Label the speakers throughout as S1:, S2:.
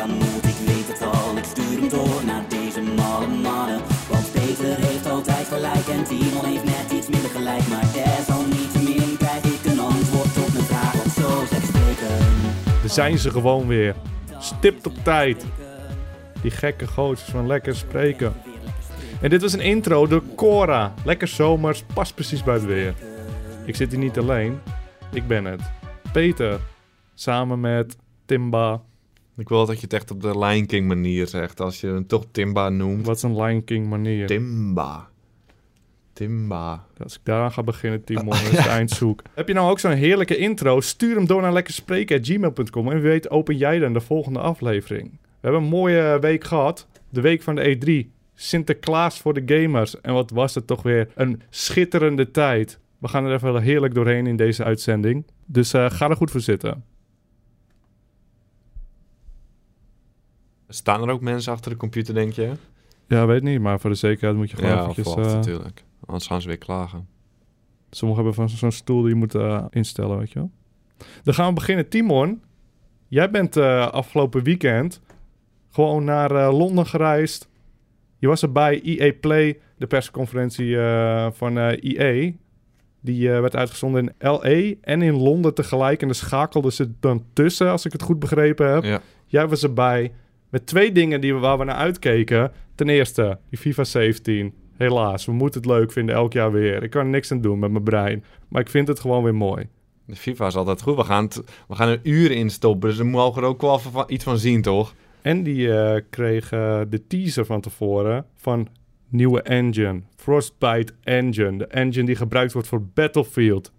S1: aan moet, ik weet het al. Ik stuur hem door naar deze malle mannen. Want Peter heeft altijd gelijk en Timon heeft net iets minder gelijk. Maar desalniettemin krijg ik een antwoord op mijn vraag, want zo zeg spreken.
S2: Daar zijn ze gewoon weer. Stipt op tijd. Die gekke gootjes van lekker spreken. En dit was een intro door Cora. Lekker zomers, past precies bij het weer. Ik zit hier niet alleen. Ik ben het. Peter. Samen met Timba.
S3: Ik wil dat je het echt op de Lion King manier zegt. Als je hem toch Timba noemt.
S2: Wat is een Lion King manier?
S3: Timba. Timba.
S2: Als ik daaraan ga beginnen, Timon, is het eindzoek. Heb je nou ook zo'n heerlijke intro? Stuur hem door naar lekkerspreken.gmail.com en wie weet open jij dan de volgende aflevering. We hebben een mooie week gehad. De week van de E3. Sinterklaas voor de gamers. En wat was het toch weer een schitterende tijd. We gaan er even heerlijk doorheen in deze uitzending. Dus eh, ga er goed voor zitten.
S3: Staan er ook mensen achter de computer, denk je?
S2: Ja, weet niet, maar voor de zekerheid moet je gewoon
S3: Ja,
S2: eventjes... eh,
S3: natuurlijk. Anders gaan ze weer klagen.
S2: Sommigen hebben van zo'n stoel die je moet eh, instellen, weet je wel. Dan gaan we beginnen. Timon, jij bent eh, afgelopen weekend gewoon naar Londen gereisd. Je was er bij EA Play, de persconferentie van EA. Die eh, werd uitgezonden in LA en in Londen tegelijk. En daar schakelden ze dan tussen, als ik het goed begrepen heb.
S3: Ja.
S2: Jij was erbij met twee dingen die we, waar we naar uitkeken. Ten eerste, die FIFA 17. Helaas, we moeten het leuk vinden elk jaar weer. Ik kan er niks aan doen met mijn brein. Maar ik vind het gewoon weer mooi.
S3: De FIFA is altijd goed. We gaan, het- we gaan er uren in stoppen. Dus we mogen er ook wel van- iets van zien, toch?
S2: En die eh, kreeg de teaser van tevoren van nieuwe engine. Frostbite Engine. De engine die gebruikt wordt voor Battlefield.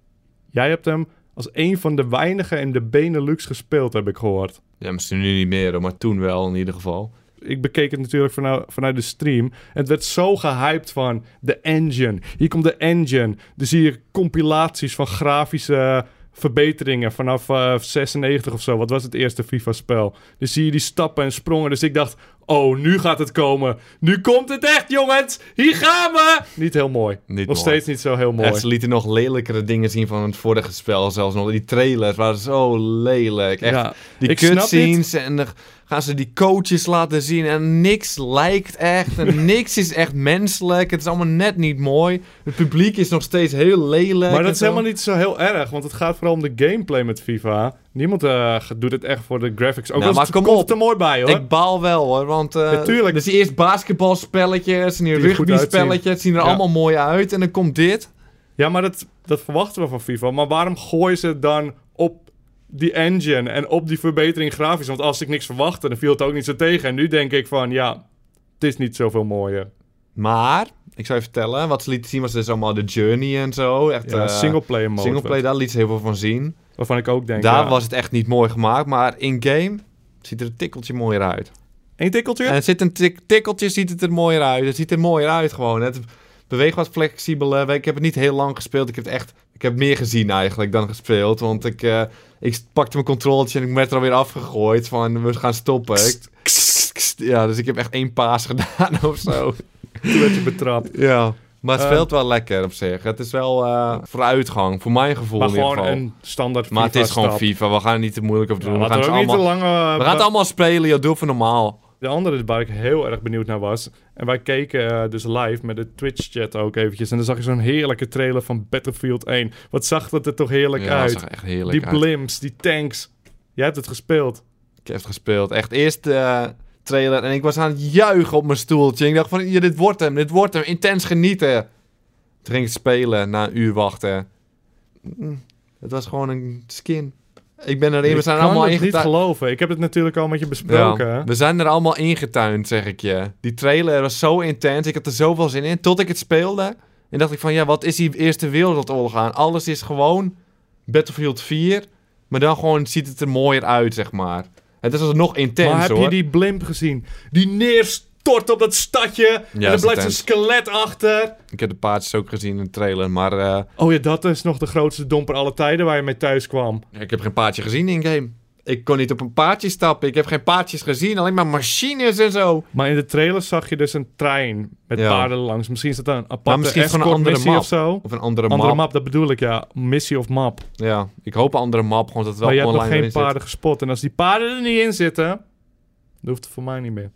S2: Jij hebt hem als een van de weinigen in de Benelux gespeeld, heb ik gehoord.
S3: Ja, misschien nu niet meer, maar toen wel in ieder geval.
S2: ik bekeek het natuurlijk vanuit, vanuit de stream. Het werd zo gehyped van de engine. Hier komt de engine. Dan zie je compilaties van grafische verbeteringen vanaf eh, 96 of zo. Wat was het eerste FIFA-spel? Dan zie je die stappen en sprongen. Dus ik dacht, oh, nu gaat het komen. Nu komt het echt, jongens. Hier gaan we. Niet heel mooi.
S3: Niet
S2: Nog
S3: mooi.
S2: steeds niet zo heel mooi.
S3: Echt, ze lieten nog lelijkere dingen zien van het vorige spel. Zelfs nog die trailers waren zo lelijk. Echt,
S2: ja,
S3: die cutscenes en dan gaan ze die coaches laten zien en niks lijkt echt en niks is echt menselijk. Het is allemaal net niet mooi. Het publiek is nog steeds heel lelijk.
S2: Maar dat is helemaal niet zo heel erg, want het gaat vooral om de gameplay met FIFA. Niemand eh, doet het echt voor de graphics. Ook
S3: Nou, maar kom
S2: komt
S3: op.
S2: er mooi bij, hoor.
S3: Ik baal wel hoor, want eh
S2: Natuurlijk.
S3: dus eerst basketbalspelletjes en die,
S2: Die goed
S3: rugby spelletjes
S2: uitzien.
S3: zien er
S2: Ja.
S3: allemaal mooi uit en dan komt dit.
S2: Ja, maar dat, dat verwachten we van FIFA. Maar waarom gooien ze het dan op die engine en op die verbetering grafisch? Want als ik niks verwachtte, dan viel het ook niet zo tegen. En nu denk ik van, ja, het is niet zoveel mooier.
S3: Maar, ik zou je vertellen, wat ze lieten zien was dus allemaal de journey en zo. Echt,
S2: Ja,
S3: eh,
S2: singleplayer mode.
S3: singleplay, daar liet ze heel veel van zien.
S2: Waarvan ik ook denk,
S3: daar
S2: ja,
S3: was het echt niet mooi gemaakt, maar in-game ziet er een tikkeltje mooier uit.
S2: één tikkeltje?
S3: En het zit een tik- tikkeltje, ziet het er mooier uit. Het ziet er mooier uit gewoon. Het beweegt wat flexibeler. Ik heb het niet heel lang gespeeld. Ik heb het echt, ik heb meer gezien eigenlijk dan gespeeld. Want ik, eh, ik pakte mijn controletje en ik werd er alweer afgegooid van we gaan stoppen. Ja, dus ik heb echt één paas gedaan of zo.
S2: Toen werd je betrapt.
S3: Ja. Maar het
S2: Eh,
S3: speelt wel lekker op zich. Het is wel eh, vooruitgang, voor mijn gevoel
S2: Maar
S3: in ieder
S2: gewoon
S3: geval.
S2: een standaard
S3: Maar het is gewoon. FIFA. We gaan er niet te moeilijk over doen.
S2: Ja,
S3: we, gaan het
S2: niet te
S3: allemaal,
S2: lang... eh,
S3: we gaan het allemaal spelen. joh. Doe even normaal.
S2: De andere waar ik heel erg benieuwd naar was. En wij keken eh, dus live met de Twitch-chat ook eventjes. En dan zag je zo'n heerlijke trailer van Battlefield 1. Wat zag dat er toch heerlijk
S3: ja,
S2: uit.
S3: zag echt heerlijk
S2: Die
S3: uit.
S2: blimps, die tanks. Jij hebt het gespeeld.
S3: Ik heb het gespeeld. Echt eerst de trailer en ik was aan het juichen op mijn stoeltje. Ik dacht van, ja, dit wordt hem, dit wordt hem. Intens genieten. Toen ging ik spelen na een uur wachten. Mm, Het was gewoon een skin. Ik ben erin, we
S2: ik
S3: zijn er
S2: kan
S3: allemaal
S2: het niet
S3: ingetuind.
S2: geloven. Ik heb het natuurlijk al met je besproken.
S3: Ja, we zijn er allemaal ingetuind, zeg ik je. Die trailer was zo intens. Ik had er zoveel zin in. Tot ik het speelde. En dacht ik van, ja, wat is die Eerste Wereldoorlog aan? Alles is gewoon Battlefield 4. Maar dan gewoon ziet het er mooier uit, zeg maar. Het is nog intens,
S2: maar heb
S3: hoor.
S2: je die blimp gezien? Die neerstort op dat stadje. en er blijft een skelet achter.
S3: Ik heb de paardjes ook gezien in de trailer, maar eh,
S2: Oh ja, dat is nog de grootste domper aller tijden waar je mee thuis kwam.
S3: ik heb geen paardje gezien in-game. Ik kon niet op een paardje stappen. Ik heb geen paardjes gezien, alleen maar machines en zo.
S2: Maar in de trailer zag je dus een trein met
S3: Ja.
S2: paarden langs. Misschien is dat een aparte
S3: Maar misschien een andere map.
S2: of zo.
S3: Of een andere,
S2: Andere
S3: map.
S2: map. dat bedoel ik, ja. Missie of map.
S3: Ja, ik hoop een andere map, gewoon dat het wel
S2: maar je hebt
S3: online
S2: nog geen
S3: zit.
S2: paarden gespot. En als die paarden er niet in zitten... Dat hoeft voor mij niet meer.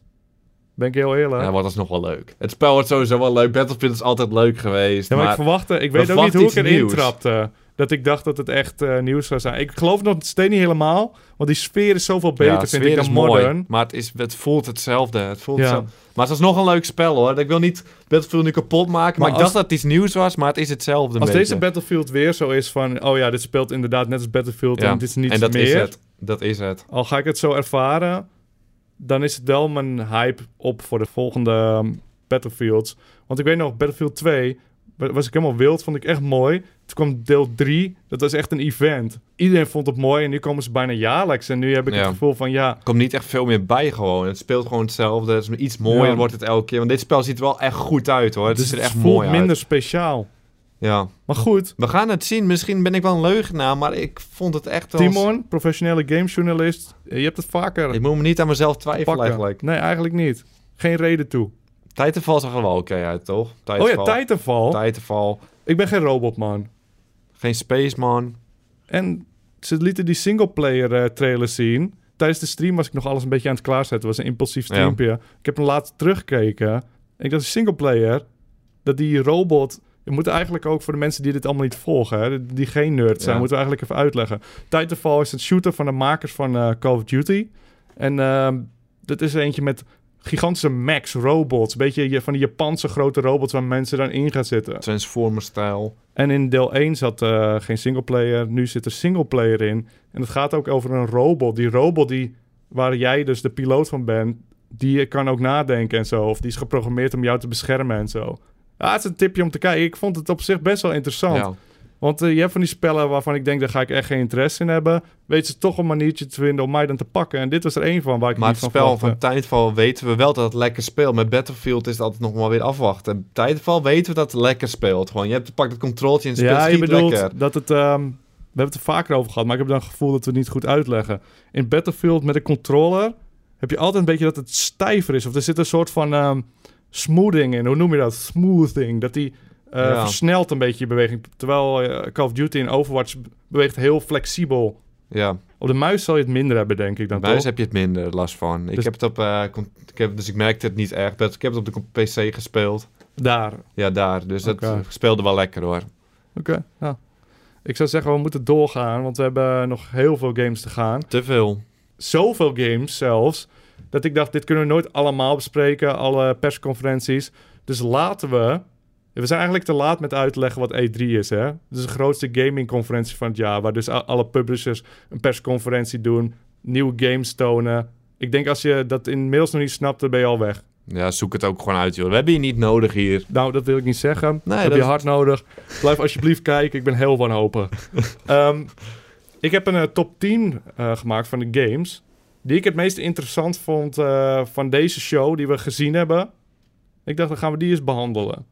S2: Ben ik heel eerlijk.
S3: Ja, wat is nog wel leuk. Het spel wordt sowieso wel leuk. Battlefield is altijd leuk geweest.
S2: Ja, maar,
S3: maar
S2: ik verwachtte, ik weet ook niet hoe ik erin
S3: nieuws.
S2: trapte. Dat ik dacht dat het echt eh, nieuws zou zijn. Ik geloof nog steeds niet helemaal. Want die sfeer is zoveel beter,
S3: ja,
S2: vind
S3: sfeer
S2: ik, dan
S3: is mooi,
S2: modern.
S3: Maar het, is, het voelt hetzelfde. Het voelt
S2: Ja.
S3: hetzelfde. Maar het is nog een leuk spel hoor. Ik wil niet Battlefield nu kapot maken.
S2: Maar
S3: Maar, ik dacht dat het iets nieuws was, maar het is hetzelfde.
S2: Als deze Battlefield weer zo is van... Oh ja, dit speelt inderdaad net als Battlefield
S3: Ja,
S2: en dit is niets
S3: en dat
S2: meer.
S3: is het. Dat is het.
S2: Al ga ik het zo ervaren... Dan is het wel mijn hype op voor de volgende ehm, Battlefields. Want ik weet nog, Battlefield 2... wa- Was ik helemaal wild, vond ik echt mooi. Toen kwam deel 3, dat was echt een event. Iedereen vond het mooi en nu komen ze bijna jaarlijks. En nu heb ik
S3: Ja.
S2: het gevoel van, ja...
S3: Er komt niet echt veel meer bij gewoon. Het speelt gewoon hetzelfde. Het is iets mooier
S2: Ja.
S3: wordt het elke keer. Want dit spel ziet er wel echt goed uit hoor. Het
S2: dus
S3: ziet er
S2: het
S3: echt
S2: voelt
S3: mooi
S2: minder speciaal.
S3: Ja.
S2: Maar goed,
S3: We gaan het zien. Misschien ben ik wel een leugenaar, maar ik vond het echt wel...
S2: Timon, professionele gamejournalist, je hebt het vaker
S3: Ik moet me niet aan mezelf twijfelen
S2: pakken.
S3: eigenlijk.
S2: Nee, eigenlijk niet. Geen reden toe.
S3: Titanfall zag er wel oké uit, toch?
S2: Oh ja,
S3: Titanfall.
S2: Titanfall.
S3: Titanfall.
S2: Ik ben geen robotman.
S3: Geen Spaceman.
S2: En ze lieten die singleplayer eh trailer zien. Tijdens de stream was ik nog alles een beetje aan het klaarzetten. Het was een impulsief
S3: Ja.
S2: streampje. Ik heb hem later teruggekeken. Ik dacht, singleplayer, dat die robot... We moeten eigenlijk ook voor de mensen die dit allemaal niet volgen, hè, die geen nerd zijn,
S3: Ja.
S2: moeten we eigenlijk even uitleggen. Titanfall is een shooter van de makers van eh, Call of Duty. En ehm, dat is eentje met gigantische max robots. Een beetje je- van die Japanse grote robots waar mensen dan in gaan zitten.
S3: Transformer-stijl.
S2: En in deel 1 zat eh, geen singleplayer. Nu zit er singleplayer in. En het gaat ook over een robot. Die robot die, waar jij dus de piloot van bent, die kan ook nadenken en zo. Of die is geprogrammeerd om jou te beschermen en zo. Ja, het is een tipje om te kijken. Ik vond het op zich best wel interessant.
S3: Ja.
S2: Want eh, je hebt van die spellen waarvan ik denk, daar ga ik echt geen interesse in hebben. Weet ze toch een maniertje te vinden om mij dan te pakken. En dit was er één van waar ik
S3: Maar
S2: niet
S3: het
S2: van
S3: spel
S2: verwachtte.
S3: van Titanfall weten we wel dat het lekker speelt. Met Battlefield is het altijd nog maar weer afwachten. Titanfall weten we dat het lekker speelt. Gewoon, je hebt, pakt het controltje en het speelt
S2: Ja, je bedoelt
S3: lekker.
S2: dat het... ehm, we hebben het er vaker over gehad, maar ik heb dan het gevoel dat we het niet goed uitleggen. In Battlefield met een controller heb je altijd een beetje dat het stijver is. Of er zit een soort van ehm, smoothing in. Hoe noem je dat? Smoothing. Dat die
S3: Ja.
S2: versnelt een beetje je beweging. Terwijl eh, Call of Duty en Overwatch beweegt heel flexibel.
S3: Ja,
S2: Op de muis zal je het minder hebben, denk ik dan
S3: buis
S2: toch?
S3: heb je het minder last van. Ik
S2: Dus-
S3: heb het op, eh, ik heb, dus ik merkte het niet erg. Ik heb het op de PC gespeeld.
S2: Daar.
S3: Ja, daar. Dus dat
S2: Oké.
S3: speelde wel lekker hoor.
S2: Oké, ja. Ik zou zeggen, we moeten doorgaan, want we hebben nog heel veel games te gaan.
S3: Te veel.
S2: zoveel games zelfs. Dat ik dacht, dit kunnen we nooit allemaal bespreken. Alle persconferenties. Dus laten we... We zijn eigenlijk te laat met uitleggen wat E3 is, hè? Het is de grootste gamingconferentie van het jaar... waar dus alle publishers een persconferentie doen... nieuwe games tonen. Ik denk als je dat inmiddels nog niet snapt, dan ben je al weg.
S3: Ja, zoek het ook gewoon uit joh. We hebben je niet nodig hier.
S2: Nou, dat wil ik niet zeggen.
S3: Nee,
S2: heb
S3: dat
S2: je hard nodig. Blijf alsjeblieft kijken, ik ben heel wanhopig. Ehm ik heb een eh, top 10 eh, gemaakt van de games... die ik het meest interessant vond eh, van deze show die we gezien hebben. Ik dacht, dan gaan we die eens behandelen.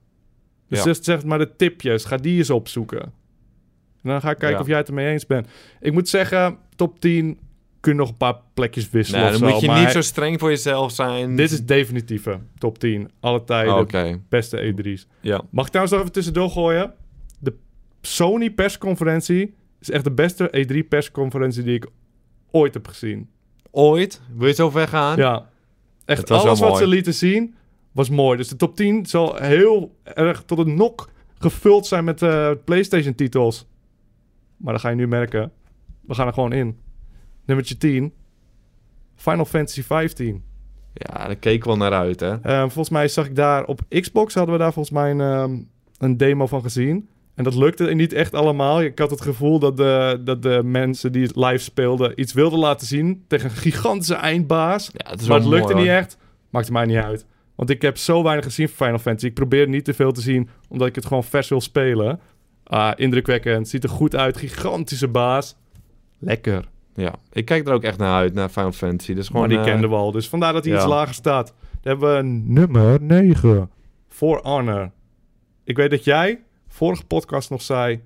S2: Dus
S3: Ja.
S2: zeg, maar de tipjes, ga die eens opzoeken. En dan ga ik kijken
S3: Ja.
S2: of jij het ermee eens bent. Ik moet zeggen, top 10 kun je nog een paar plekjes wisselen
S3: Nee,
S2: of
S3: dan
S2: zo,
S3: moet je
S2: maar
S3: niet zo streng voor jezelf zijn.
S2: Dit is definitieve top 10. Alle tijden, beste E3's.
S3: ja.
S2: Mag ik trouwens nog even tussendoor gooien? De Sony persconferentie is echt de beste E3 persconferentie die ik ooit heb gezien.
S3: Ooit? Wil je zo ver gaan?
S2: Ja, echt alles wat
S3: mooi.
S2: ze lieten zien was mooi. Dus de top 10 zal heel erg tot het nok gevuld zijn met eh, PlayStation titels. Maar dat ga je nu merken. We gaan er gewoon in. Nummertje 10. Final Fantasy 15.
S3: Ja, daar keek ik wel naar uit, hè.
S2: Eh, volgens mij zag ik daar op Xbox hadden we daar volgens mij een, ehm, een demo van gezien. En dat lukte niet echt allemaal. Ik had het gevoel dat de, dat de mensen die het live speelden iets wilden laten zien tegen een gigantische eindbaas.
S3: Ja,
S2: maar het lukte
S3: mooi,
S2: niet echt. Maakte mij niet uit. Want ik heb zo weinig gezien van Final Fantasy. Ik probeer niet te veel te zien, omdat ik het gewoon vers wil spelen. Ah, indrukwekkend. Ziet er goed uit. Gigantische baas. Lekker.
S3: Ja, ik kijk er ook echt naar uit, naar Final Fantasy. Dus gewoon,
S2: maar die
S3: eh,
S2: kenden we al. Dus vandaar dat hij
S3: ja.
S2: iets lager staat. Dan hebben we nummer 9. For Honor. Ik weet dat jij vorige podcast nog zei...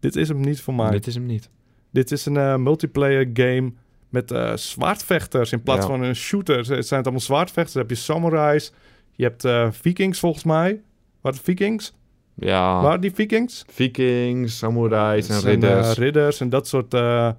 S2: Dit is hem niet voor mij. Dit,
S3: Dit is hem niet.
S2: is een eh, multiplayer game met eh, zwaardvechters in plaats
S3: Ja.
S2: van een shooter. Het zijn het allemaal zwaardvechters. Dan heb je samurais. Je hebt eh, vikings volgens mij. Wat vikings?
S3: Ja,
S2: Waar die vikings?
S3: vikings, samurais en
S2: Dat
S3: ridders.
S2: eh, ridders en dat soort eh,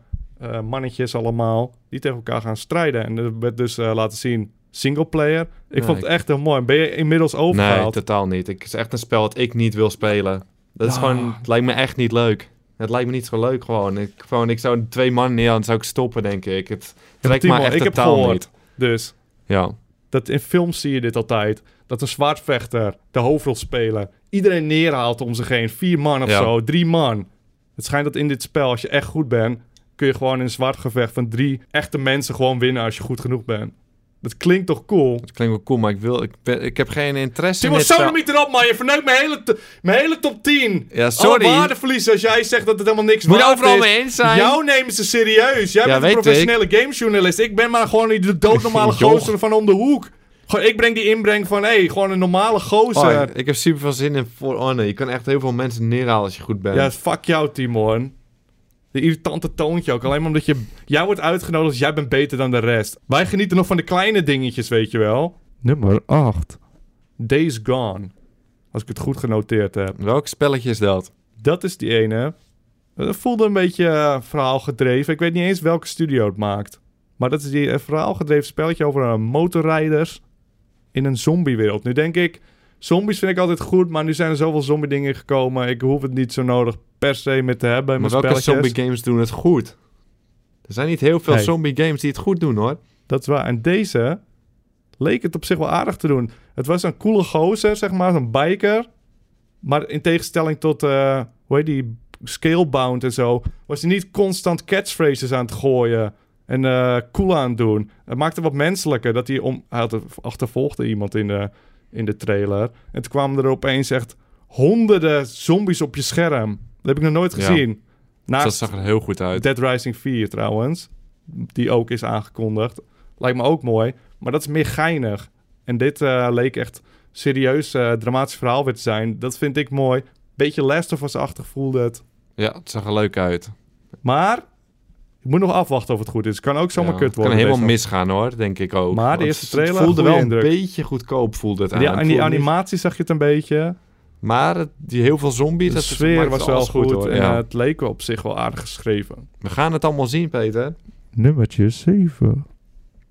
S2: mannetjes allemaal. Die tegen elkaar gaan strijden. En er werd dus laten zien singleplayer. Ik
S3: Nee,
S2: vond het echt heel mooi. Ben je inmiddels
S3: Nee,
S2: overgehaald?
S3: totaal niet. Het is echt een spel dat ik niet wil spelen. Dat is
S2: Ah.
S3: gewoon, het lijkt me echt niet leuk. Het lijkt me niet zo leuk gewoon. Ik, gewoon, ik zou twee man neer, dan zou ik stoppen, denk ik. Het trekt me echt
S2: ik heb
S3: totaal
S2: gehoord.
S3: niet.
S2: Dus
S3: Ja.
S2: Dat in films zie je dit altijd. Dat een zwaardvechter de hoofdrolspeler iedereen neerhaalt om zich heen. Vier man of
S3: Ja.
S2: zo, drie man. Het schijnt dat in dit spel, als je echt goed bent, kun je gewoon in een zwaardgevecht van drie echte mensen gewoon winnen als je goed genoeg bent. Dat klinkt toch cool?
S3: Het klinkt wel cool, maar ik, wil, ik, ben, ik heb geen interesse
S2: Timo,
S3: in dit
S2: zo
S3: spel.
S2: niet erop, man. Je verneukt mijn hele, mijn hele top 10.
S3: Ja, sorry.
S2: Alle waarde verliezen als jij zegt dat het helemaal niks
S3: Moet je
S2: waard
S3: overal
S2: is.
S3: mee eens zijn.
S2: Jou nemen ze serieus. Jij
S3: Ja,
S2: bent een professionele gamejournalist. Ik ben maar gewoon die de doodnormale gozer van om de hoek. Gewoon, ik breng die inbreng van, hé, hey, gewoon een normale gozer.
S3: Oh, ik heb super veel zin in For Honor. Je kan echt heel veel mensen neerhalen als je goed bent.
S2: ja, fuck jou, Timon. De irritante toontje ook. Alleen maar omdat je... Jij wordt uitgenodigd, dus jij bent beter dan de rest. Wij genieten nog van de kleine dingetjes, weet je wel. Nummer 8. Days Gone. Als ik het goed genoteerd heb.
S3: Welk spelletje is dat?
S2: Dat is die ene. Het voelde een beetje eh, verhaalgedreven. Ik weet niet eens welke studio het maakt. Maar dat is die eh, verhaalgedreven spelletje over eh, motorrijders in een zombiewereld. Nu denk ik, zombies vind ik altijd goed, maar nu zijn er zoveel zombie dingen gekomen. Ik hoef het niet zo nodig per se mee te hebben in
S3: Maar
S2: mijn
S3: welke
S2: spelletjes.
S3: zombie games doen het goed? Er zijn niet heel veel
S2: Hey.
S3: zombie games die het goed doen, hoor.
S2: Dat is waar. En deze leek het op zich wel aardig te doen. Het was een coole gozer, zeg maar, een biker. Maar in tegenstelling tot, eh, hoe heet die, Scalebound en zo... was hij niet constant catchphrases aan het gooien en eh cool aan het doen. Het maakte wat menselijker dat hij om... Hij had, achtervolgde iemand in de, in de trailer. En toen kwamen er opeens echt honderden zombies op je scherm. Dat heb ik nog nooit
S3: Ja.
S2: gezien.
S3: Dus
S2: Naast
S3: dat zag er heel goed uit.
S2: Dead Rising 4 trouwens. Die ook is aangekondigd. Lijkt me ook mooi. Maar dat is meer geinig. En dit eh, leek echt serieus eh, dramatisch verhaal weer te zijn. Dat vind ik mooi. Beetje Last of Us-achtig voelde het.
S3: Ja, het zag er leuk uit.
S2: Maar ik moet nog afwachten of het goed is. Het kan ook zomaar
S3: Ja,
S2: kut
S3: het
S2: worden.
S3: kan helemaal misgaan, hoor, denk ik ook.
S2: Maar de eerste
S3: het
S2: trailer,
S3: voelde
S2: goede
S3: wel
S2: indruk.
S3: een beetje goedkoop, voelde het aan.
S2: Ja,
S3: Het
S2: en die
S3: voelde
S2: animatie zag je het een beetje.
S3: Maar het- die heel veel zombies,
S2: De
S3: dat
S2: sfeer was wel goed.
S3: hoor.
S2: en
S3: Ja.
S2: het leek wel op zich wel aardig geschreven.
S3: We gaan het allemaal zien, Peter.
S2: Nummertje 7.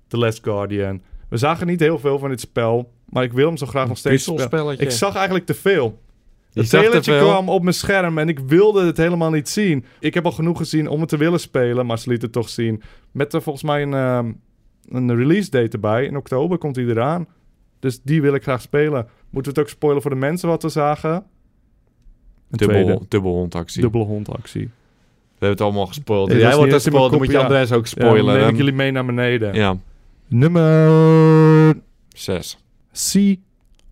S2: The Last Guardian. We zagen niet heel veel van dit spel. Maar ik wil hem zo graag nog steeds spelen. Ik zag eigenlijk te veel. Het trailertje kwam op mijn scherm en ik wilde het helemaal niet zien. Ik heb al genoeg gezien om het te willen spelen, maar ze lieten het toch zien. Met er volgens mij een, ehm, een release date erbij. In oktober komt hij eraan. Dus die wil ik graag spelen. Moeten we het ook spoilen voor de mensen wat we zagen? Een tweede.
S3: Dubbel, dubbel hondactie.
S2: Dubbele hondactie.
S3: We hebben het allemaal gespoild. Jij wordt het gespoild, dan moet je. Andres ook
S2: Ja, dan
S3: spoilen.
S2: neem ik jullie mee naar beneden.
S3: ja,
S2: Nummer
S3: zes.
S2: Sea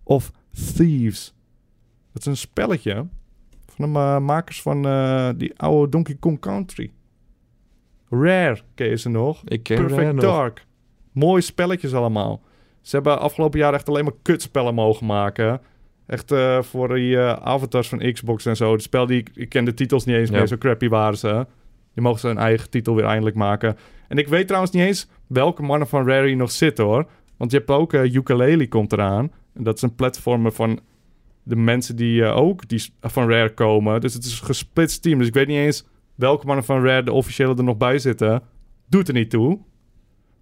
S2: of Thieves. Dat is een spelletje van de ma- makers van eh, die oude Donkey Kong Country. Rare, ken je ze nog?
S3: Ik ken
S2: Perfect
S3: Rare nog.
S2: Dark. Mooie spelletjes allemaal. Ze hebben afgelopen jaar echt alleen maar kutspellen mogen maken. Echt eh, voor die eh, avatars van Xbox en zo. Het spel die ik, ken de titels niet eens
S3: Ja.
S2: meer, zo crappy waren ze. Die mogen ze hun eigen titel weer eindelijk maken. En ik weet trouwens niet eens welke mannen van Rare hier nog zitten hoor. Want je hebt ook uh, Ukulele komt eraan. En dat is een platformer van de mensen die ook die van Rare komen. Dus het is een gesplitst team. Dus ik weet niet eens welke mannen van Rare de officiële er nog bij zitten. Doet er niet toe. Want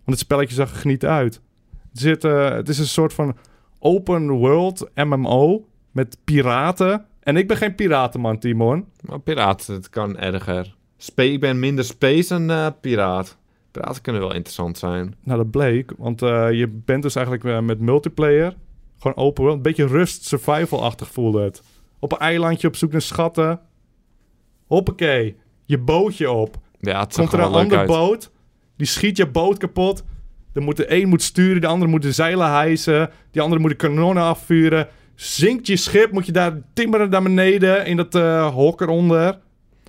S2: het spelletje zag er geniet uit. Het is een soort van open world MMO met piraten. En ik ben geen piratenman, Timon.
S3: Maar piraat, het kan erger. Spe ik ben minder space dan eh, piraat. Piraten kunnen wel interessant zijn.
S2: Nou, dat bleek. Want eh, je bent dus eigenlijk eh, met multiplayer. Gewoon open world. Een beetje rust, survival-achtig voelde het. Op een eilandje op zoek naar schatten. Hoppakee. Je bootje op.
S3: Ja, het
S2: Komt
S3: er
S2: een
S3: wel leuk
S2: ander
S3: uit.
S2: boot. Die schiet je boot kapot. Dan moet de een moet sturen, de andere moet de zeilen hijsen. Die andere moet de kanonnen afvuren. Zinkt je schip, moet je daar timmeren naar beneden in dat eh hok eronder.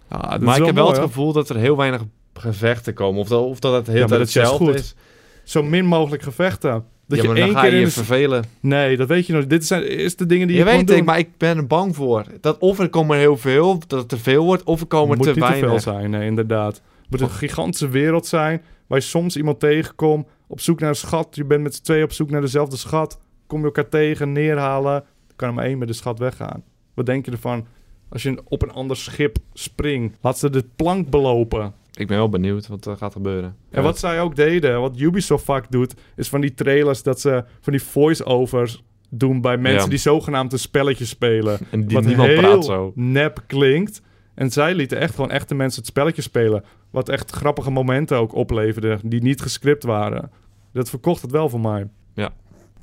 S2: Ah, dat
S3: Maar
S2: is
S3: ik heb wel het
S2: hoor.
S3: gevoel dat er heel weinig gevechten komen. Of dat, of dat het heel
S2: Ja, dat
S3: hetzelfde
S2: goed.
S3: is.
S2: Zo min mogelijk gevechten. Dat
S3: ja,
S2: je
S3: maar
S2: één
S3: dan ga
S2: keer
S3: je je vervelen.
S2: Nee, dat weet je nog. Dit zijn is de dingen die je,
S3: Je weet ik, maar ik ben er bang voor. Dat of er komen heel veel, dat het te veel wordt, of er komen
S2: moet
S3: te
S2: niet te
S3: weinig.
S2: veel zijn, nee, inderdaad. Het moet een gigantische wereld zijn waar je soms iemand tegenkomt op zoek naar een schat. Je bent met z'n tweeën op zoek naar dezelfde schat. Kom je elkaar tegen, neerhalen. Kan er maar één met de schat weggaan. Wat denk je ervan als je op een ander schip springt? Laat ze de plank belopen.
S3: Ik ben wel benieuwd wat er gaat gebeuren.
S2: En wat zij ook deden, wat Ubisoft vaak doet, is van die trailers dat ze van die voice-overs doen bij mensen
S3: Ja.
S2: die zogenaamd een spelletje spelen.
S3: En die,
S2: wat
S3: niemand
S2: heel
S3: praat zo.
S2: nep klinkt. En zij lieten echt gewoon echte mensen het spelletje spelen. Wat echt grappige momenten ook opleverde, die niet gescript waren. Dat verkocht het wel voor mij.
S3: Ja.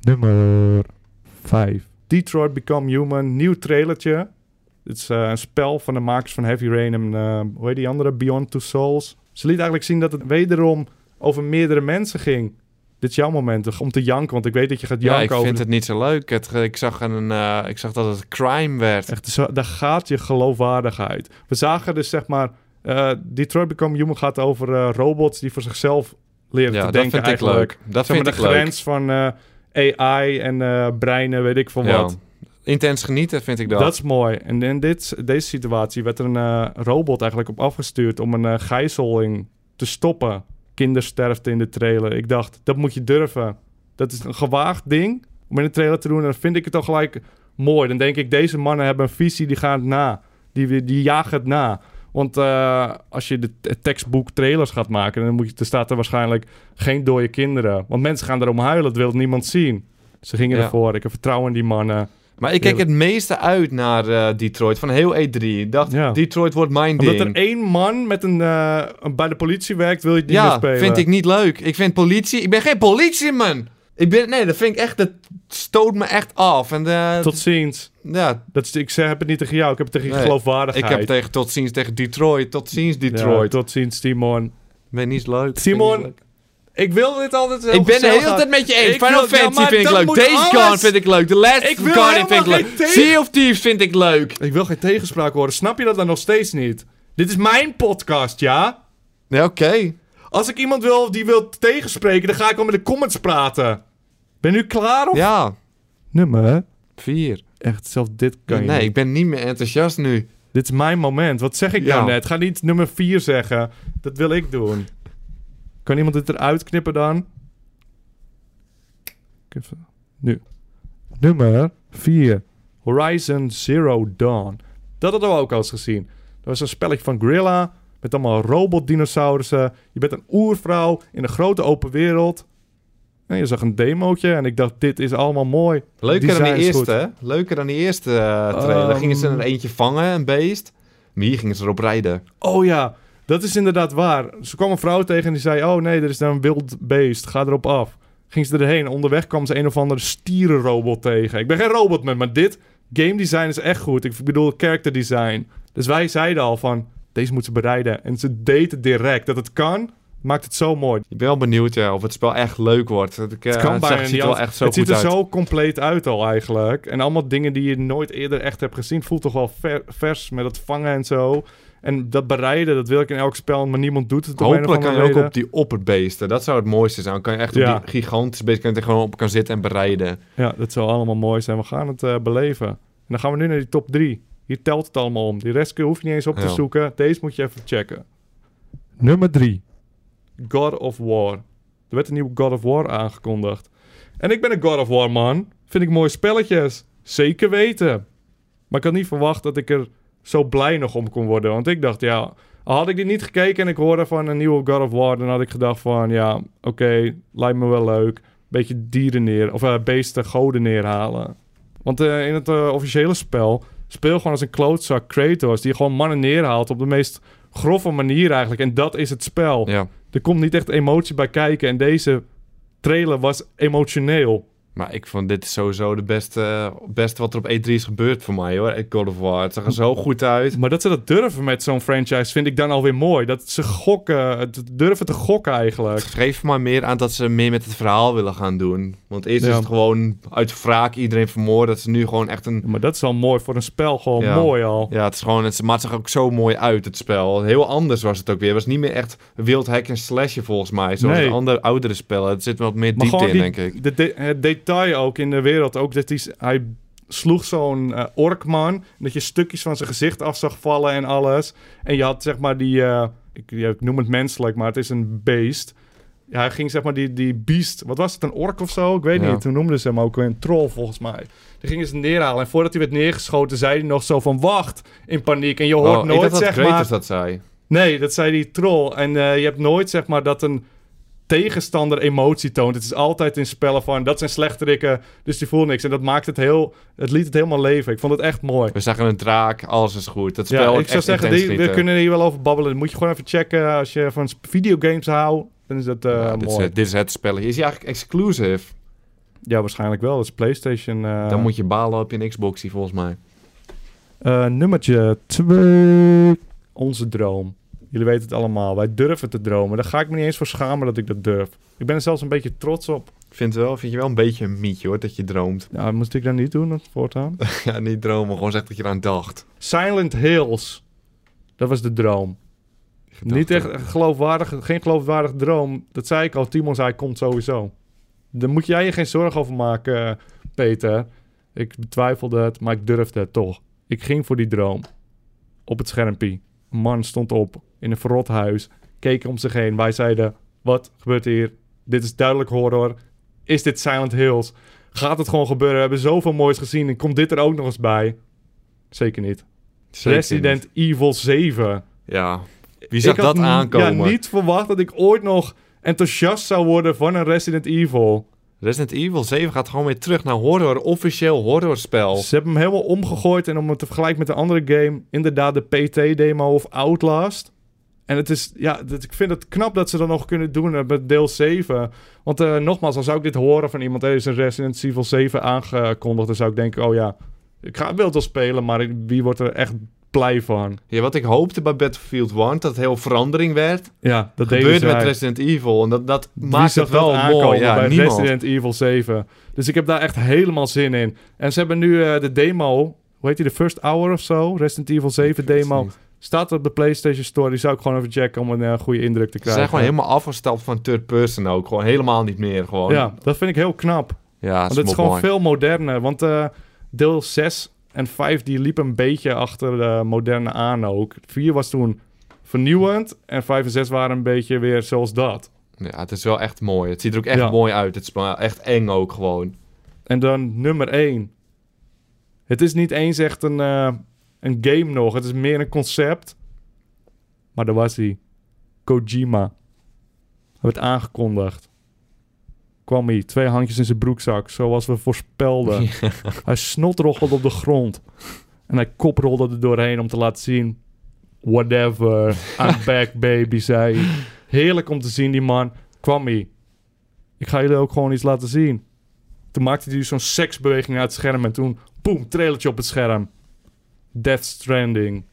S2: Nummer 5. Detroit Become Human, nieuw trailertje. Het is eh, een spel van de makers van Heavy Rain en eh, hoe heet die andere? Beyond Two Souls. Ze liet eigenlijk zien dat het wederom over meerdere mensen ging. Dit is jouw moment om te janken, want ik weet dat je gaat
S3: Ja,
S2: janken
S3: ik
S2: over...
S3: vind het niet zo leuk. Het, ik, zag een, eh, ik zag dat het crime werd.
S2: Echt, zo, daar gaat je geloofwaardigheid. We zagen dus zeg maar... eh, Detroit Become Human gaat over eh, robots die voor zichzelf leren
S3: Ja,
S2: te
S3: dat
S2: denken
S3: vind ik
S2: eigenlijk.
S3: leuk. Dat
S2: Zeg maar
S3: vind
S2: de
S3: ik leuk.
S2: grens van eh, AI en breinen, weet ik van
S3: Ja.
S2: wat.
S3: Intens genieten vind ik dat.
S2: Dat is mooi. En in dit, deze situatie werd er een robot eigenlijk op afgestuurd om een gijzeling te stoppen. Kindersterfte in de trailer. Ik dacht, dat moet je durven. Dat is een gewaagd ding om in de trailer te doen. En dan vind ik het toch gelijk mooi. Dan denk ik, deze mannen hebben een visie, die gaan het na. Die, die jagen het na. Want eh, als je de tekstboek trailers gaat maken, dan, moet je, dan staat er waarschijnlijk geen dode kinderen. Want mensen gaan erom huilen, dat wil niemand zien. Ze gingen
S3: Ja.
S2: ervoor. Ik heb vertrouwen in die mannen.
S3: Maar ik kijk het meeste uit naar eh, Detroit. Van heel E3. Ik dacht,
S2: Ja.
S3: Detroit wordt mijn
S2: Omdat
S3: ding.
S2: er één man met een, eh, een- bij de politie werkt, wil je het niet meer
S3: ja,
S2: spelen.
S3: vind ik niet leuk. Ik vind politie... Ik ben geen politieman! Ik ben... Nee, dat vind ik echt... Dat stoot me echt af. En eh,
S2: Tot ziens.
S3: ja,
S2: Dat is, ik zeg, heb het niet tegen jou, ik heb het tegen je
S3: Nee,
S2: geloofwaardigheid.
S3: ik heb tegen tot ziens tegen Detroit. Tot ziens
S2: Ja,
S3: Detroit.
S2: tot ziens, Timon.
S3: Ben niet leuk.
S2: Simon,
S3: ik
S2: wil dit altijd.
S3: Ik ben de hele tijd met je eens. Final
S2: wil-
S3: Fantasy vind ik leuk. Days
S2: alles-
S3: Gone vind ik leuk. The Last
S2: Ik
S3: Guardian vind ik leuk. Sea of Thieves vind ik leuk.
S2: Ik wil geen tegenspraak horen. Snap je dat dan nog steeds niet? Dit is mijn podcast, ja?
S3: Ja, oké.
S2: Als ik iemand wil die wil tegenspreken, dan ga ik al met de comments praten. Ben je nu klaar of?
S3: Ja,
S2: Nummer.
S3: vier.
S2: Echt, zelfs dit kan je
S3: Nee, ik ben niet meer enthousiast nu.
S2: Dit is mijn moment. Wat zeg ik
S3: Ja.
S2: nou net? Ga niet nummer 4 zeggen. Dat wil ik doen. Kan iemand dit eruit knippen dan? Even. Nu. Nummer 4. Horizon Zero Dawn. Dat hadden we ook al eens gezien. Dat was een spelletje van Gorilla. Met allemaal robotdinosaurussen. Je bent een oervrouw in een grote open wereld. En je zag een demootje en ik dacht, dit is allemaal mooi.
S3: Leuker dan die eerste, hè? Leuker dan die eerste eh, trailer.
S2: Ehm.
S3: gingen ze er eentje vangen, een beest. Maar hier gingen ze erop rijden.
S2: Oh ja, dat is inderdaad waar. Ze kwam een vrouw tegen en die zei... Oh nee, er is daar een wild beest. Ga erop af. Ging ze erheen. Onderweg kwam ze een of andere stierenrobot tegen. Ik ben geen robotman, maar dit game design is echt goed. Ik bedoel character design. Dus wij zeiden al van... Deze moet ze bereiden. En ze deed het direct. Dat het kan, maakt het zo mooi.
S3: Ik ben wel benieuwd ja, of het spel echt leuk wordt. Het, ik,
S2: Het
S3: eh,
S2: kan bijna
S3: ziet er wel echt zo
S2: het
S3: goed
S2: ziet er
S3: uit.
S2: zo compleet uit al eigenlijk. En allemaal dingen die je nooit eerder echt hebt gezien. Voelt toch wel ver- vers met het vangen en zo. En dat bereiden, dat wil ik in elk spel, maar niemand doet het
S3: Hopelijk kan je ook op die opperbeesten. Dat zou het mooiste zijn. Dan kan je echt
S2: Ja.
S3: op die gigantische beest kan er gewoon op kan zitten en bereiden.
S2: Ja, dat zou allemaal mooi zijn. We gaan het eh, beleven. En dan gaan we nu naar die top 3. Hier telt het allemaal om. Die rest hoef je niet eens op te
S3: Ja.
S2: zoeken. Deze moet je even checken. Nummer 3. God of War. Er werd een nieuwe God of War aangekondigd. En ik ben een God of War man. Vind ik mooie spelletjes. Zeker weten. Maar ik had niet verwacht dat ik er zo blij nog om kon worden. Want ik dacht, ja, had ik dit niet gekeken en ik hoorde van een nieuwe God of War, dan had ik gedacht van, ja, oké, lijkt me wel leuk. Beetje dieren neer, of eh, beesten, goden neerhalen. Want eh, in het eh, officiële spel speel gewoon als een klootzak Kratos, die gewoon mannen neerhaalt op de meest grove manier eigenlijk. En dat is het spel.
S3: Ja.
S2: Er komt niet echt emotie bij kijken en deze trailer was emotioneel.
S3: Maar ik vond dit sowieso de beste, beste wat er op E3 is gebeurd voor mij hoor. God of War. Het zag er zo goed uit.
S2: Maar dat ze dat durven met zo'n franchise vind ik dan alweer mooi. Dat ze gokken, het durven te gokken eigenlijk.
S3: Het geeft maar meer aan dat ze meer met het verhaal willen gaan doen. Want eerst
S2: Ja.
S3: is het gewoon uit wraak iedereen vermoord. Dat ze nu gewoon echt een...
S2: Maar dat is al mooi voor een spel, gewoon
S3: Ja.
S2: mooi al.
S3: Ja, het is gewoon... Het, maar het zag ook zo mooi uit, het spel. Heel anders was het ook weer. Het was niet meer echt wild hack en slashen volgens mij. Zoals
S2: Nee.
S3: de andere oudere spellen. Het zit wat meer diepte in,
S2: die-
S3: denk ik.
S2: de de- het detail ook in de wereld, ook dat hij, hij sloeg zo'n eh, orkman, dat je stukjes van zijn gezicht af zag vallen en alles. En je had zeg maar die, eh, ik, ja, ik noem het menselijk, maar het is een beest. Ja, hij ging zeg maar die, die beest, wat was het, een ork of zo? Ik weet
S3: Ja.
S2: niet, hoe noemden ze hem ook, een troll volgens mij. Die gingen ze neerhalen en voordat hij werd neergeschoten zei hij nog zo van wacht, in paniek. En je hoort
S3: Oh, ik
S2: nooit
S3: dacht dat
S2: zeg
S3: Kratos
S2: maar...
S3: dat zei.
S2: Nee, dat zei die troll. En eh, je hebt nooit, zeg maar, dat een tegenstander emotie toont. Het is altijd in spellen van, dat zijn slechterikken, dus die voelen niks. En dat maakt het heel, het liet het helemaal leven. Ik vond het echt mooi.
S3: We zagen een draak, alles is goed. Dat spel
S2: Ja, ik zou zeggen, die, we kunnen hier wel over babbelen. Dat moet je gewoon even checken. Als je van videogames houdt, dan is dat eh,
S3: Ja, dit, is,
S2: mooi.
S3: het- dit is het spelletje. Is hij eigenlijk exclusive?
S2: Ja, waarschijnlijk wel. Dat is PlayStation. eh,
S3: Dan moet je balen op je Xbox, volgens mij.
S2: eh, nummertje 2. Onze droom. Jullie weten het allemaal. Wij durven te dromen. Daar ga ik me niet eens voor schamen dat ik dat durf. Ik ben er zelfs een beetje trots op.
S3: Ik vind, wel, vind je wel een beetje een mietje hoor, dat je droomt.
S2: Ja, moest ik dat niet doen voortaan?
S3: ja, niet dromen, gewoon zeg dat je eraan dacht.
S2: Silent Hills. Dat was de droom. Niet echt geloofwaardig, geen geloofwaardig droom. Dat zei ik al. Timon zei, komt sowieso. Daar moet jij je geen zorgen over maken, Peter. Ik betwijfelde het, maar ik durfde het toch. Ik ging voor die droom. Op het schermpje. Een man stond op in een verrot huis. Keek om zich heen. Wij zeiden, wat gebeurt hier? Dit is duidelijk horror. Is dit Silent Hills? Gaat het gewoon gebeuren? We hebben zoveel moois gezien. En komt dit er ook nog eens bij? Zeker niet.
S3: Zeker
S2: Resident Evil 7.
S3: niet. Ja. Wie zag dat aankomen?
S2: Ja, niet verwacht dat ik ooit nog enthousiast zou worden van een Resident Evil.
S3: Resident Evil 7 gaat gewoon weer terug naar horror, officieel horrorspel.
S2: Ze hebben hem helemaal omgegooid en om het te vergelijken met een andere game, inderdaad de PT-demo of Outlast. En het is, ja, dat, ik vind het knap dat ze dat nog kunnen doen eh, met deel 7. Want eh, nogmaals, als zou ik dit horen van iemand, er is een Resident Evil 7 aangekondigd, dan zou ik denken, oh ja, ik ga wel wel spelen, maar wie wordt er echt blij van?
S3: Ja, wat ik hoopte bij Battlefield 1, dat het heel verandering werd,
S2: Ja, dat
S3: gebeurde met. Resident Evil. En dat, dat
S2: Wie
S3: maakt het wel mooi. Ja,
S2: bij
S3: niemand.
S2: Resident Evil 7. Dus ik heb daar echt helemaal zin in. En ze hebben nu eh, de demo, hoe heet die, de First Hour of zo? Resident Evil 7 demo. Staat op de PlayStation Store. Die zou ik gewoon even checken om een eh, goede indruk te
S3: Ze
S2: krijgen.
S3: zijn gewoon helemaal afgestapt van third person ook. Gewoon helemaal niet meer. Gewoon.
S2: Ja, dat vind ik heel knap.
S3: ja
S2: Want het is gewoon veel moderner. Want eh, deel 6 en 5 die liepen een beetje achter de moderne aan ook. 4 was toen vernieuwend. En 5 en 6 waren een beetje weer zoals dat.
S3: Ja, het is wel echt mooi. Het ziet er ook echt
S2: Ja.
S3: mooi uit. Het is echt eng ook gewoon.
S2: En dan nummer 1. Het is niet eens echt een, eh, een game nog. Het is meer een concept. Maar daar was hij. Kojima. Hij werd aangekondigd. Kwam hij, twee handjes in zijn broekzak, zoals we voorspelden. Hij snotroggelde op de grond. En hij koprolde er doorheen om te laten zien... Whatever, I'm back baby, zei hij. Heerlijk om te zien, die man. Kwam hij. Ik ga jullie ook gewoon iets laten zien. Toen maakte hij zo'n seksbeweging uit het scherm. En toen, boem, trailertje op het scherm. Death Stranding.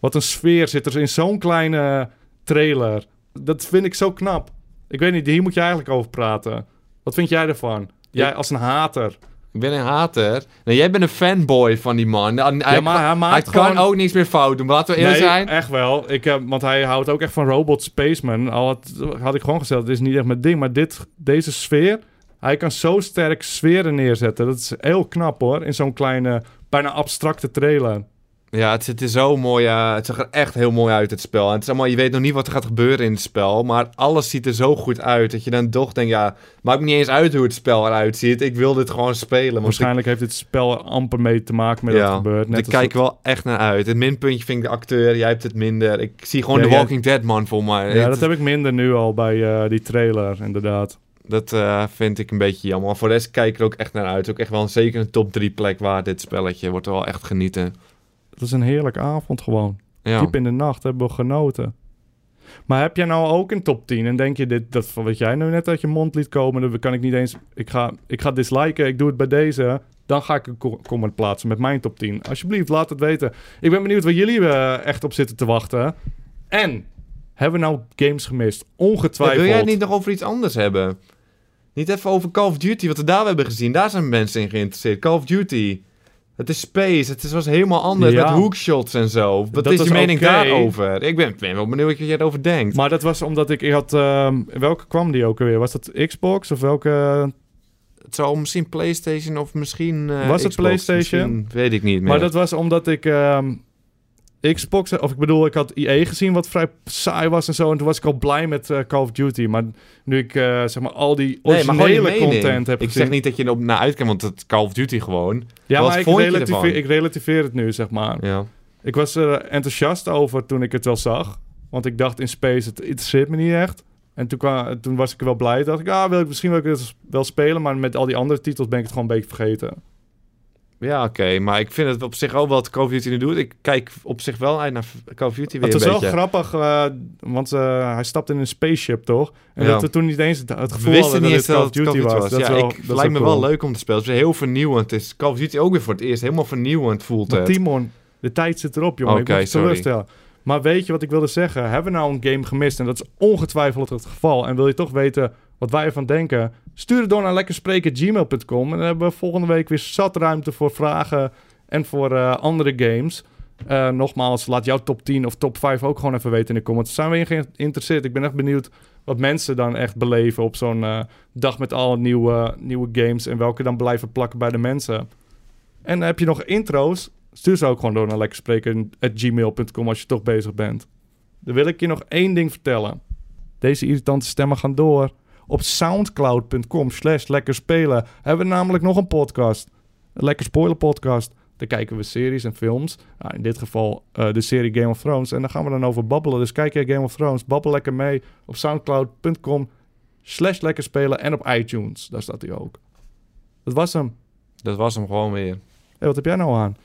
S2: Wat een sfeer zit er in zo'n kleine trailer. Dat vind ik zo knap. Ik weet niet, hier moet je eigenlijk over praten. Wat vind jij ervan? Jij als een hater.
S3: Ik ben een hater. Nee, jij bent een fanboy van die man. Hij,
S2: ja, maar hij
S3: hij
S2: maakt
S3: kan
S2: gewoon...
S3: ook niks meer fout doen. Laten we eerlijk
S2: nee,
S3: zijn.
S2: echt wel. Ik, heb, want hij houdt ook echt van Robot Spaceman. Al had, had ik gewoon gezegd, dit is niet echt mijn ding. Maar dit, deze sfeer, hij kan zo sterk sferen neerzetten. Dat is heel knap hoor, in zo'n kleine, bijna abstracte trailer.
S3: Ja, het ziet er zo mooi uit. Het zag er echt heel mooi uit, het spel. En het is allemaal, je weet nog niet wat er gaat gebeuren in het spel. Maar alles ziet er zo goed uit. Dat je dan toch denkt, ja, maakt me niet eens uit hoe het spel eruit ziet. Ik wil dit gewoon spelen. Ik,
S2: Waarschijnlijk heeft dit spel amper mee te maken met wat er gebeurt. Net
S3: ik kijk
S2: dat-
S3: wel echt naar uit. Het minpuntje vind ik de acteur. Jij hebt het minder. Ik zie gewoon
S2: Ja,
S3: de
S2: jij-
S3: Walking Dead man voor mij.
S2: Ja,
S3: Het-
S2: dat heb ik minder nu al bij eh, die trailer, inderdaad.
S3: Dat eh, vind ik een beetje jammer. Maar voor de rest kijk ik er ook echt naar uit. Ook echt wel een, zeker een top 3 plek waar dit spelletje. Wordt er wel echt genieten.
S2: Het is een heerlijke avond gewoon.
S3: Ja.
S2: Diep in de nacht hebben we genoten. Maar heb jij nou ook een top 10 en denk je dit, dat wat jij nou net uit je mond liet komen, dan kan ik niet eens, ik ga, ik ga disliken, ik doe het bij deze, dan ga ik een co- comment plaatsen met mijn top 10. Alsjeblieft, laat het weten. Ik ben benieuwd waar jullie eh, echt op zitten te wachten. En, hebben we nou games gemist?
S3: Ja,
S2: Ongetwijfeld.
S3: wil jij het niet nog over iets anders hebben? Niet even over Call of Duty, wat we daar hebben gezien. Daar zijn mensen in geïnteresseerd. Call of Duty. Het is space. Het is, was helemaal anders
S2: Ja.
S3: met hoekshots en zo. Wat
S2: Dat
S3: is je mening daarover? Ik ben, ben wel benieuwd wat jij erover denkt.
S2: Maar dat was omdat ik, ik had, ehm, welke kwam die ook alweer? Was dat Xbox of welke?
S3: Het zou misschien PlayStation of misschien. eh,
S2: Was het
S3: Xbox,
S2: PlayStation?
S3: weet ik niet meer.
S2: Maar dat was omdat ik ehm, Xbox, of ik bedoel, ik had IE gezien wat vrij saai was en zo. En toen was ik al blij met eh, Call of Duty. Maar nu ik eh, zeg maar al die originele content heb
S3: Ik
S2: gezien.
S3: zeg niet dat je er op naar uitkijkt, want het Call of Duty gewoon.
S2: ja,
S3: wat
S2: maar ik, relativeer, ik relativeer het nu, zeg maar.
S3: Ja.
S2: Ik was er enthousiast over toen ik het wel zag. Want ik dacht in Space, het interesseert me niet echt. En toen, kwam, toen was ik wel blij. dacht ik, ah, wil ik, misschien wil ik wel spelen. Maar met al die andere titels ben ik het gewoon een beetje vergeten.
S3: Ja, oké. Maar ik vind het op zich ook wel wat Call of Duty nu doet. Ik kijk op zich wel uit naar Call of Duty weer
S2: het was wel grappig, eh, want eh, hij stapte in een spaceship, toch? En
S3: Ja.
S2: dat we toen niet eens het, gevoel hadden dat het Call of Duty was. Dat is
S3: ja,
S2: wel,
S3: ik,
S2: dat is
S3: lijkt me
S2: wel
S3: leuk om te spelen. Het is heel vernieuwend. Het is Call of Duty ook weer voor het eerst helemaal vernieuwend voelt
S2: Maar
S3: het.
S2: Timon, de tijd zit erop, jongen.
S3: Oké,
S2: ik teleurstellen. Maar weet je wat ik wilde zeggen? Hebben we nou een game gemist? En dat is ongetwijfeld het geval. En wil je toch weten wat wij ervan denken? Stuur het door naar lekkerspreken.gmail.com. En dan hebben we volgende week weer zat ruimte voor vragen en voor eh, andere games. Eh, nogmaals, laat jouw top 10 of top 5 ook gewoon even weten in de comments. Zijn we geïnteresseerd? Ik ben echt benieuwd wat mensen dan echt beleven op zo'n eh, dag met alle nieuwe, nieuwe games. En welke dan blijven plakken bij de mensen. En heb je nog intro's? Stuur ze ook gewoon door naar lekkerspreken.gmail.com als je toch bezig bent. Dan wil ik je nog één ding vertellen. Deze irritante stemmen gaan door. Op soundcloud.com slash lekkerspelen hebben we namelijk nog een podcast. Een Lekker Spoiler podcast. Daar kijken we series en films. Nou, in dit geval eh, de serie Game of Thrones. En daar gaan we dan over babbelen. Dus kijk jij Game of Thrones, babbel lekker mee op soundcloud.com slash lekkerspelen en op iTunes. Daar staat hij ook. Dat was hem.
S3: Dat was hem gewoon weer.
S2: Hé, wat heb jij nou aan?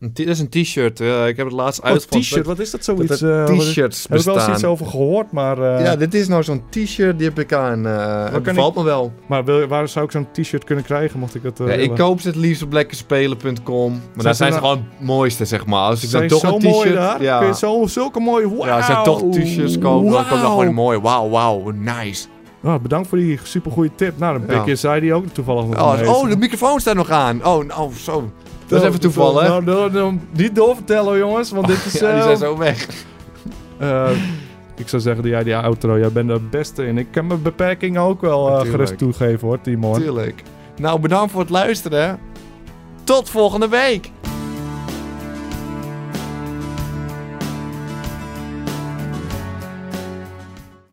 S3: Een dat is een t-shirt. eh, ik heb het laatst
S2: Oh,
S3: uitgevonden.
S2: t-shirt. Wat is dat zoiets?
S3: Dat
S2: eh,
S3: t-shirts
S2: Heb ik wel eens iets over gehoord, maar... eh,
S3: Ja, dit is nou zo'n t-shirt die heb ik aan. eh dat bevalt me wel.
S2: Maar wil, waar zou ik zo'n t-shirt kunnen krijgen, mocht ik het eh,
S3: Ja, ik koop ze het liefst op lekkerspelen.com. Maar daar
S2: ze
S3: zijn ze
S2: nou-
S3: gewoon het mooiste, zeg maar. Als ik
S2: Zijn
S3: dan toch
S2: zo
S3: een
S2: mooi
S3: t-shirt...
S2: daar?
S3: Ja.
S2: Kun je zo, zulke mooie... Wauw!
S3: ja, als ik toch t-shirts koop, dan komt dat gewoon mooi. Wauw, wauw, nice.
S2: Nou, bedankt voor die supergoeie tip. Nou, dan
S3: Ja.
S2: pik je zei die ook toevallig nog
S3: Oh, oh, de microfoon staat nog aan. Oh, nou, zo. Dat is
S2: Nou,
S3: even toevallig.
S2: Nou, nou, nou, niet doorvertellen, jongens, want dit is...
S3: ja, die
S2: eh,
S3: zijn zo weg.
S2: eh, ik zou zeggen, jij die outro, jij bent het beste in. Ik kan mijn beperkingen ook wel eh, gerust toegeven, hoor, Timon.
S3: Tuurlijk. Nou, bedankt voor het luisteren. Tot volgende week.